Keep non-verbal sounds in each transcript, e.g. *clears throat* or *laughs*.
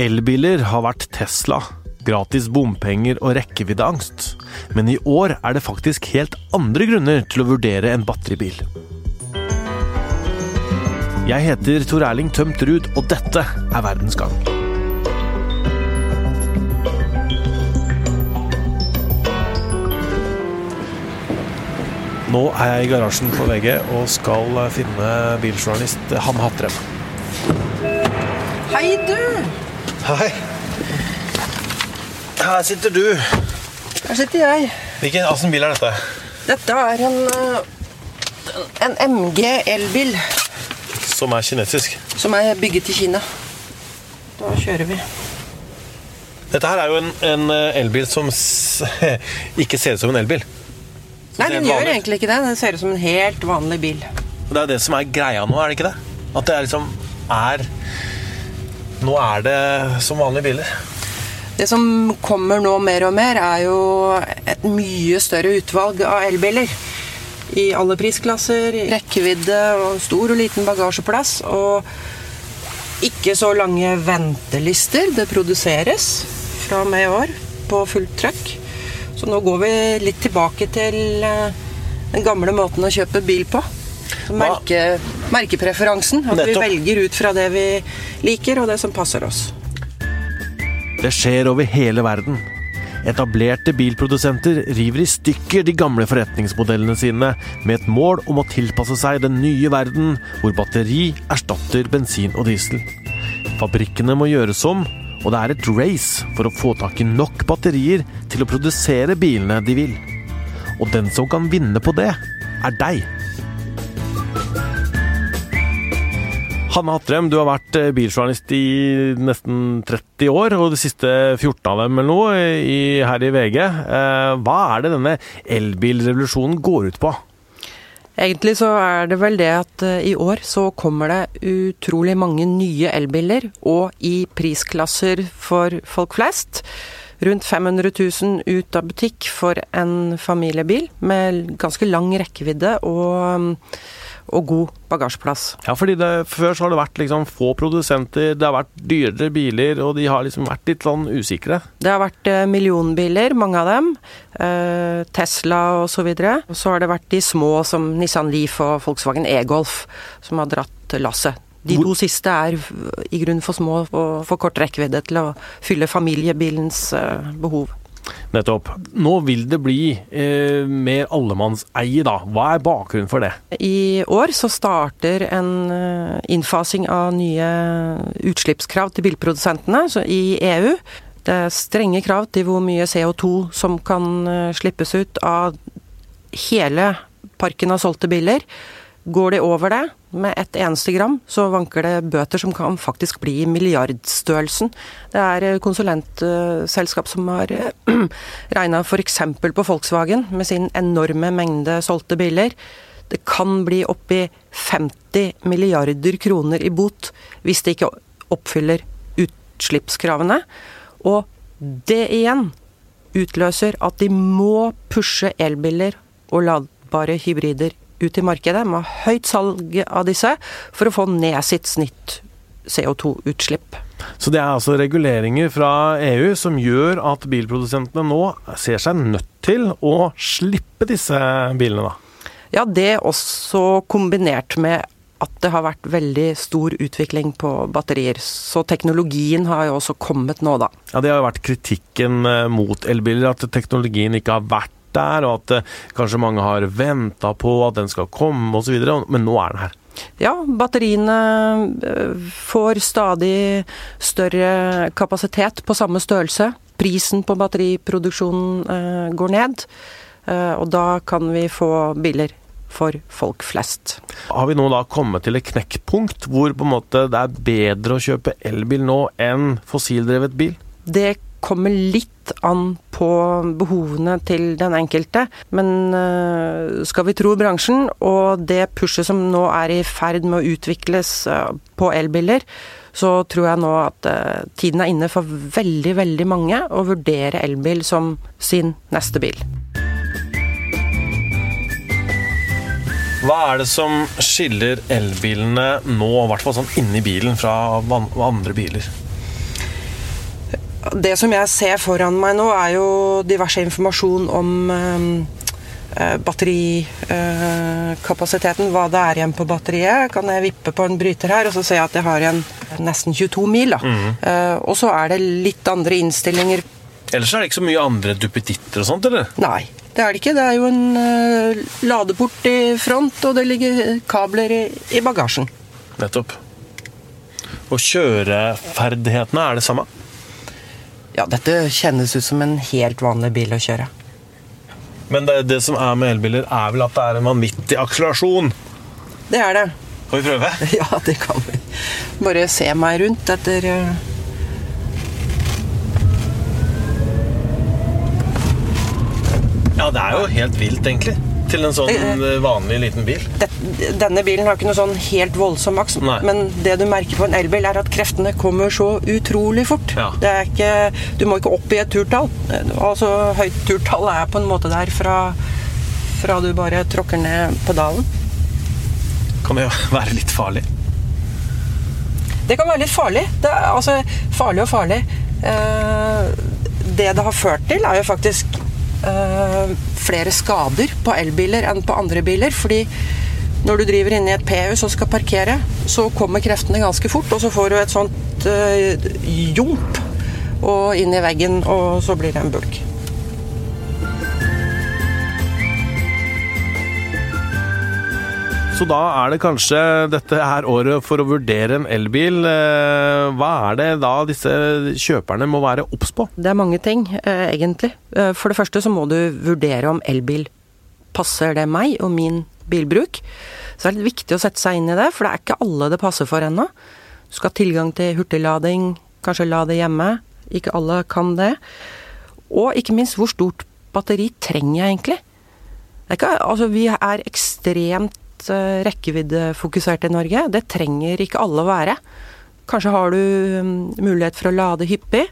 Elbiler har vært Tesla, gratis bompenger og rekkeviddeangst. Men i år er det faktisk helt andre grunner til å vurdere en batteribil. Jeg heter Tor Erling Tømt Ruud, og dette er Verdens gang. Nå er jeg i garasjen på VG og skal finne biljournalist Hanne Hatrem. Hei, du! Hei. Her sitter du. Her sitter jeg. Hvilken Hvilken bil er dette? Dette er en, eh, en MG elbil Som er kinesisk. som er bygget i Kina. Da kjører vi. Dette her er jo en, en eh, elbil som *laughs* ikke ser ut som en elbil. Som Nei, den gjør egentlig ikke det. Den ser ut som en helt vanlig bil. Det er det som er greia nå, er det ikke det? At det er liksom er Nå er det som vanlige biler. Det som kommer nå mer og mer, er jo et mye større utvalg av elbiler. I alle prisklasser, i rekkevidde og stor og liten bagasjeplass. Og ikke så lange ventelister. Det produseres fra og med i år på fullt trøkk. Så nå går vi litt tilbake til eh, den gamle måten å kjøpe bil på. Merke, merkepreferansen. At vi velger ut fra det vi liker, og det som passer oss. Det skjer over hele verden. Etablerte bilprodusenter river i stykker de gamle forretningsmodellene sine med et mål om å tilpasse seg den nye verden hvor batteri erstatter bensin og diesel. Fabrikkene må gjøres om, og det er et race for å få tak i nok batterier til å produsere bilene de vil. Og den som kan vinne på det, er deg. Hanne Hatrem, du har vært eh, biljournalist i nesten 30 år, og de siste 14 av dem eller noe i, her i VG. Eh, hva er det denne elbilrevolusjonen går ut på? Egentlig så er det vel det at eh, i år så kommer det utrolig mange nye elbiler, og i prisklasser for folk flest. Rundt 500 000 ut av butikk for en familiebil med ganske lang rekkevidde og, og god bagasjeplass. Ja, fordi det, Før så har det vært liksom få produsenter, det har vært dyrere biler, og de har liksom vært litt sånn usikre. Det har vært eh, millionbiler, mange av dem. Eh, Tesla og så videre. Og så har det vært de små som Nissan Leaf og Volkswagen E-Golf som har dratt lasset. De to siste er i grunnen for små og for kort rekkevidde til å fylle familiebilens eh, behov. Nettopp. Nå vil det bli eh, mer allemannseie, da. Hva er bakgrunnen for det? I år så starter en eh, innfasing av nye utslippskrav til bilprodusentene i EU. Det er strenge krav til hvor mye CO2 som kan eh, slippes ut av hele parken av solgte biler. Går de over det med ett eneste gram, så vanker det bøter som kan faktisk bli i milliardstørrelsen. Det er eh, konsulentselskap som har *clears throat* regna f.eks. på Volkswagen med sin enorme mengde solgte biler. Det kan bli oppi 50 milliarder kroner i bot hvis de ikke oppfyller utslippskravene. Og det igjen utløser at de må pushe elbiler og ladbare hybrider ut i markedet. Med høyt salg av disse for å få ned sitt snitt CO2-utslipp. Så det er altså reguleringer fra EU som gjør at bilprodusentene nå ser seg nødt til å slippe disse bilene, da. Ja, det også kombinert med at det har vært veldig stor utvikling på batterier. Så teknologien har jo også kommet nå, da. Ja, Det har jo vært kritikken eh, mot elbiler, at teknologien ikke har vært der, og at eh, kanskje mange har venta på at den skal komme osv., men nå er den her. Ja, batteriene eh, får stadig større kapasitet på samme størrelse. Prisen på batteriproduksjonen eh, går ned, eh, og da kan vi få biler for folk flest. Har vi nå da kommet til et knekkpunkt hvor det er bedre å kjøpe elbil nå enn fossildrevet bil? Det kommer litt an på behovene til den enkelte, men eh, skal vi tro bransjen og det pushet som nå er i ferd med å utvikles eh, på elbiler, så tror jeg nå at eh, tiden er inne for veldig, veldig mange å vurdere elbil som sin neste bil. Hva er det som skiller elbilene nå, i hvert fall sånn inni bilen, fra andre biler? Det som jeg ser foran meg nå, er jo diverse informasjon om eh, batterikapasiteten. hva det er igjen på batteriet. Kan jeg vippe på en bryter her, og så ser jeg at jeg har igjen nesten 22 mil. Da. Eh, og så er det litt andre innstillinger. Ellers er det ikke så mye andre duppeditter og sånt, eller? Nei, det er det ikke. Det er jo en eh, ladeport i front, og det ligger kabler i, i bagasjen. Nettopp. Og kjøreferdighetene er det samme? Ja, dette kjennes ut som en helt vanlig bil å kjøre. Men det, det som er med elbiler, er vel at det er en vanvittig akselerasjon. Det er det. Får vi prøve? *laughs* Ja, det kan vi. Bare se meg rundt etter eh, Ja, det er jo helt vilt, egentlig. Til en sånn eh, vanlig liten bil. Denne bilen har ikke noe sånn helt voldsom maks, men det du merker på en elbil, er at kreftene kommer så utrolig fort. Ja. Det ikke, du må ikke opp i et turtall. Altså, høyt turtall er på en måte der fra, fra du bare tråkker ned pedalen. Kan det jo være litt farlig. Det kan være litt farlig. Det er altså farlig og farlig. Eh, det det har ført til, er jo faktisk eh, flere skader på elbiler enn på andre biler. Fordi når du driver inne i et P-hus og skal parkere, så kommer kreftene ganske fort, og så får du et sånt eh, jump og inn i veggen, og så blir det en bulk. Så da er det kanskje dette er året for å vurdere en elbil. Eh, Hva er det da disse kjøperne må være obs på? Det er mange ting, eh, egentlig. Eh, For det første så må du vurdere om elbil passer det meg og min bilbruk. Så det er litt viktig å sette seg inn i det, for det er ikke alle det passer for ennå. Du skal ha tilgang til hurtiglading, kanskje lade hjemme. Ikke alle kan det. Og ikke minst, hvor stort batteri trenger jeg egentlig? Er ikke, altså, vi er ekstremt eh, rekkeviddefokusert i Norge. Det trenger ikke alle å være. Kanskje har du mm, mulighet for å lade hyppig.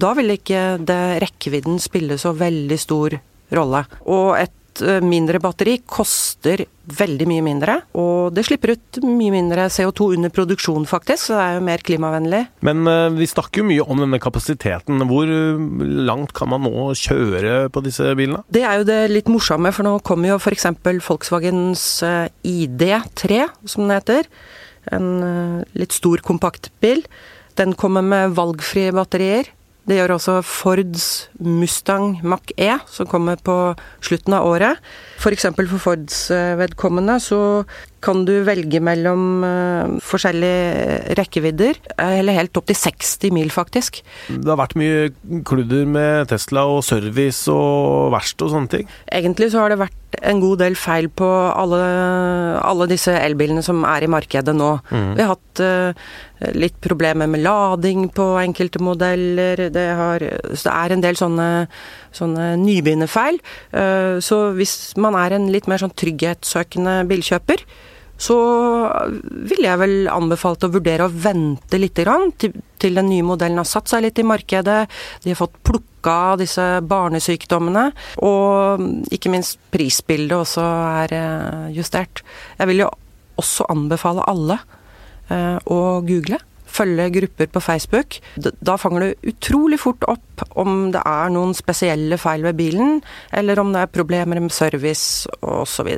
Da vil ikke det rekkevidden spille så veldig stor rolle. Og et eh, mindre batteri koster veldig mye mindre, og det slipper ut mye mindre CO2 under produksjon, faktisk, så det er jo mer klimavennlig. Men eh, vi snakker jo mye om denne kapasiteten. Hvor eh, langt kan man nå kjøre på disse bilene? Det er jo det litt morsomme, for nå kommer jo f.eks. Volkswagens eh, ID3, som den heter. En litt stor kompaktbil. Den kommer med valgfrie batterier. Det gjør også Fords Mustang Mach-E, som kommer på slutten av året. F.eks. for, for Fords eh, vedkommende så kan du velge mellom eh, forskjellige rekkevidder, eller helt opp til 60 mil, faktisk. Det har vært mye kludder med Tesla og service og verksted og sånne ting. Egentlig så har det vært en god del feil på alle, alle disse elbilene som er i markedet nå. Vi har hatt eh, litt problemer med lading på enkelte modeller. Det, har, så det er en del sånne, sånne nybegynnerfeil. Eh, så hvis man er en litt mer sånn trygghetssøkende bilkjøper, så ville jeg vel anbefalt å vurdere å vente litt til, til den nye modellen har satt seg litt i markedet. De har fått plukka disse barnesykdommene. Og ikke minst prisbildet også er eh, justert. Jeg vil jo også anbefale alle eh, å google. Følge grupper på Facebook. Da fanger du utrolig fort opp om det er noen spesielle feil ved bilen, eller om det er problemer med service osv.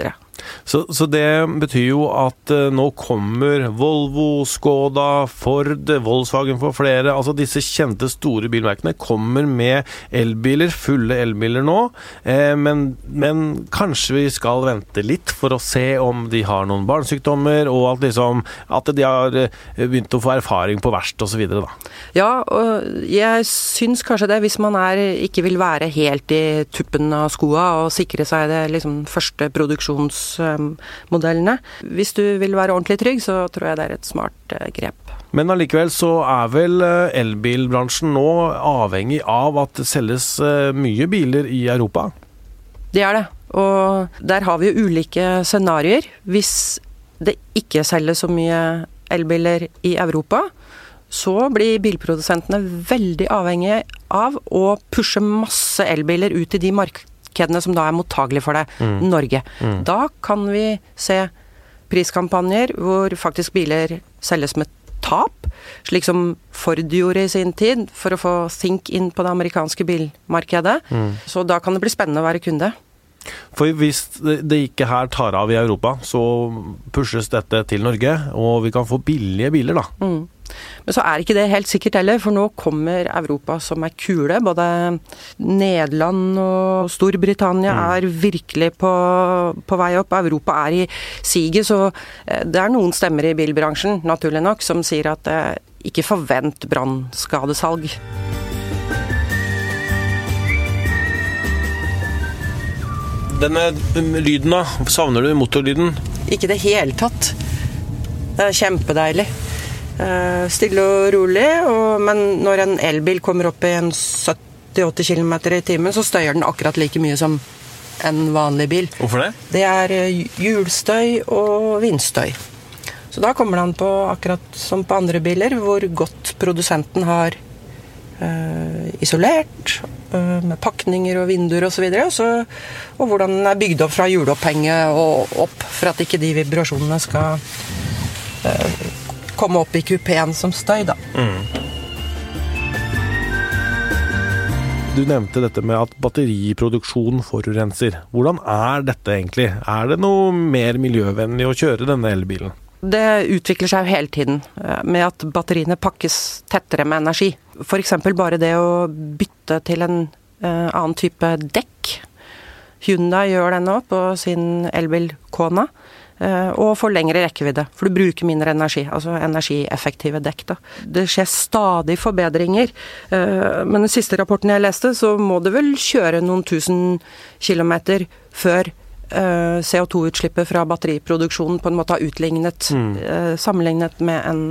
Så, så det betyr jo at eh, nå kommer Volvo, Skoda, Ford, Volkswagen for flere, altså disse kjente store bilmerkene kommer med elbiler, fulle elbiler nå. Eh, men, men kanskje vi skal vente litt for å se om de har noen barnesykdommer, og at, liksom, at de har eh, begynt å få erfaring på verst osv. Ja, og jeg syns kanskje det, hvis man er, ikke vil være helt i tuppen av skoa og sikre seg det liksom, første produksjonsmodellene. Hvis du vil være ordentlig trygg, så tror jeg det er et smart eh, grep. Men allikevel så er vel eh, elbilbransjen nå avhengig av at det selges eh, mye biler i Europa? Det er det. Og der har vi jo ulike scenarioer. Hvis det ikke selges så mye elbiler i Europa, så blir bilprodusentene veldig avhengige av å pushe masse elbiler ut i de markedene som da er mottagelige for det, Norge. Da kan vi se priskampanjer hvor faktisk biler selges med tap, slik som Ford gjorde i sin tid, for å få Think inn på det amerikanske bilmarkedet. Mm. Så da kan det bli spennende å være kunde. For hvis det ikke her tar av i Europa, så pushes dette til Norge, og vi kan få billige biler, da. Mm. Men så er ikke det helt sikkert heller, for nå kommer Europa som ei kule. Både Nederland og Storbritannia mm. er virkelig på, på, vei opp. Europa er i siget, så eh, det er noen stemmer i bilbransjen, naturlig nok, som sier at eh, ikke forvent brannskadesalg. Denne lyden, da? Savner du motorlyden? Ikke i det hele tatt. Det er kjempedeilig. Eh, stille og rolig, og, men når en elbil kommer opp i en 70-80 km i timen, så støyer den akkurat like mye som en vanlig bil. Hvorfor det? Det er eh, hjulstøy og vindstøy. Så da kommer den på akkurat som på andre biler, hvor godt produsenten har øh, isolert, med pakninger og vinduer osv. Og, så og hvordan den er bygd opp fra hjulopphenget og opp, for at ikke de vibrasjonene skal eh, komme opp i kupeen som støy, da. Mm. Du nevnte dette med at batteriproduksjon forurenser. Hvordan er dette egentlig? Er det noe mer miljøvennlig å kjøre denne elbilen? Det utvikler seg jo hele tiden eh, med at batteriene pakkes tettere med energi. F.eks. bare det å bytte til en uh, annen type dekk. Hyundai gjør det nå på sin elbil Kona. Eh, og får lengre rekkevidde, for du bruker mindre energi. Altså energieffektive dekk. Da. Det skjer stadig forbedringer. Eh, men den siste rapporten jeg leste, så må du vel kjøre noen tusen kilometer før eh, CO2-utslippet fra batteriproduksjonen på en måte har utlignet, mm. sammenlignet med en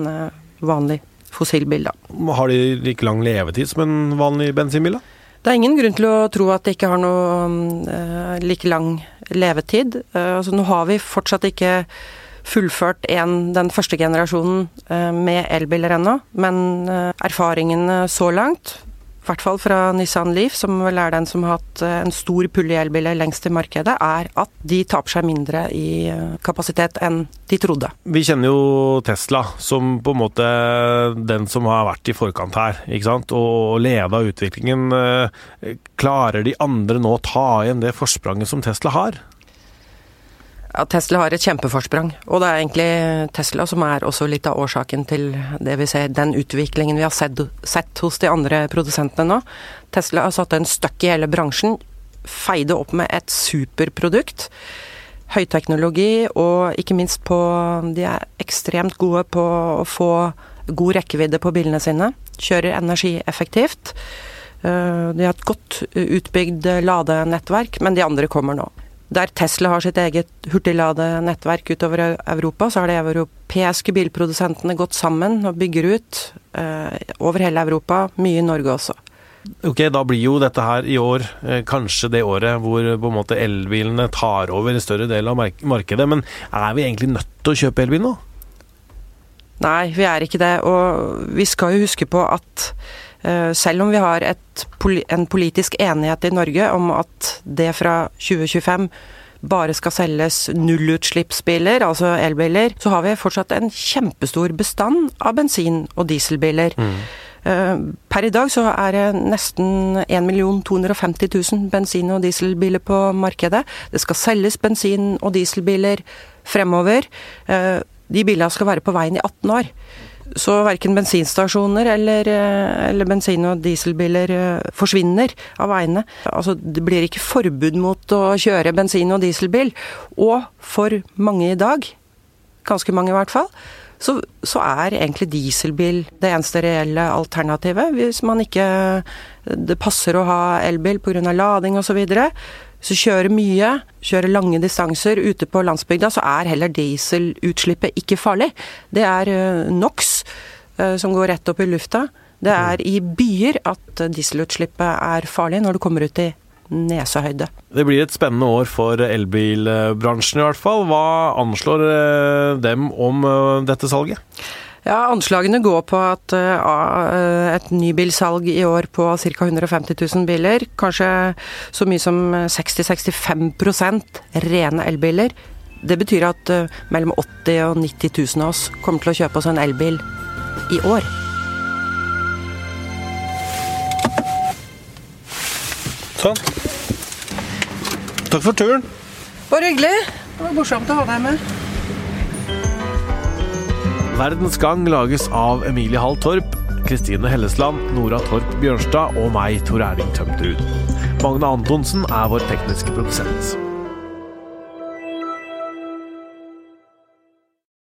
vanlig fossilbil. Da. Har de like lang levetid som en vanlig bensinbil? da? Det er ingen grunn til å tro at det ikke har noe uh, like lang levetid. Altså, nå har vi fortsatt ikke fullført en, den første generasjonen med elbiler ennå, men erfaringene så langt i hvert fall fra Nissan Leaf, som vel er den som har hatt eh, en stor pull i elbiler lengst i markedet, er at de taper seg mindre i eh, kapasitet enn de trodde. Vi kjenner jo Tesla som på en måte den som har vært i forkant her, ikke sant, og leda utviklingen. Eh, klarer de andre nå å ta igjen det forspranget som Tesla har? Ja, Tesla har et kjempeforsprang, og det er egentlig Tesla som er også litt av årsaken til det vi ser, den utviklingen vi har sett, sett hos de andre produsentene nå. Tesla har satt en støkk i hele bransjen, feide opp med et superprodukt. Høyteknologi, og ikke minst på De er ekstremt gode på å få god rekkevidde på bilene sine. Kjører energieffektivt. Eh, de har et godt utbygd ladenettverk, men de andre kommer nå. Der Tesla har sitt eget hurtigladenettverk utover Europa, så har de europeiske bilprodusentene gått sammen og bygger ut eh, over hele Europa, mye i Norge også. Ok, Da blir jo dette her i år eh, kanskje det året hvor på en måte elbilene tar over en større del av markedet. Men er vi egentlig nødt til å kjøpe elbil nå? Nei, vi er ikke det. Og vi skal jo huske på at Eh, selv om vi har et, en politisk enighet i Norge om at det fra 2025 bare skal selges nullutslippsbiler, altså elbiler, så har vi fortsatt en kjempestor bestand av bensin- og dieselbiler. Mm. Eh, per i dag så er det nesten 1 250 000 bensin- og dieselbiler på markedet. Det skal selges bensin- og dieselbiler fremover. Eh, de bilene skal være på veien i 18 år. Så verken bensinstasjoner eller, eh, eller bensin- og dieselbiler eh, forsvinner av veiene. Altså, det blir ikke forbud mot å kjøre bensin- og dieselbil. Og for mange i dag, ganske mange i hvert fall, så, så, er egentlig dieselbil det eneste reelle alternativet. Hvis man ikke det passer å ha elbil pga. lading osv. videre, så kjører mye, kjører lange distanser ute på landsbygda, så er heller dieselutslippet ikke farlig. Det er eh, NOx eh, som går rett opp i lufta. Det er i byer at dieselutslippet er farlig, når du kommer ut i nesehøyde. Det blir et spennende år for elbilbransjen i hvert fall. Hva anslår eh, dem om dette salget? Ja, Anslagene går på at uh, et nybilsalg i år på ca. 150 000 biler, kanskje så mye som 60-65% rene elbiler. Det betyr at uh, mellom 80 og 90 000 av oss kommer til å kjøpe oss en elbil i år. Sånn. Takk for turen. Bare hyggelig. Det var morsomt å ha deg med. Verdens Gang lages av Emilie Hall Torp, Kristine Hellesland, Nora Torp Bjørnstad og meg, Tor Erling Tømterud. Magne Antonsen er vår tekniske produsent.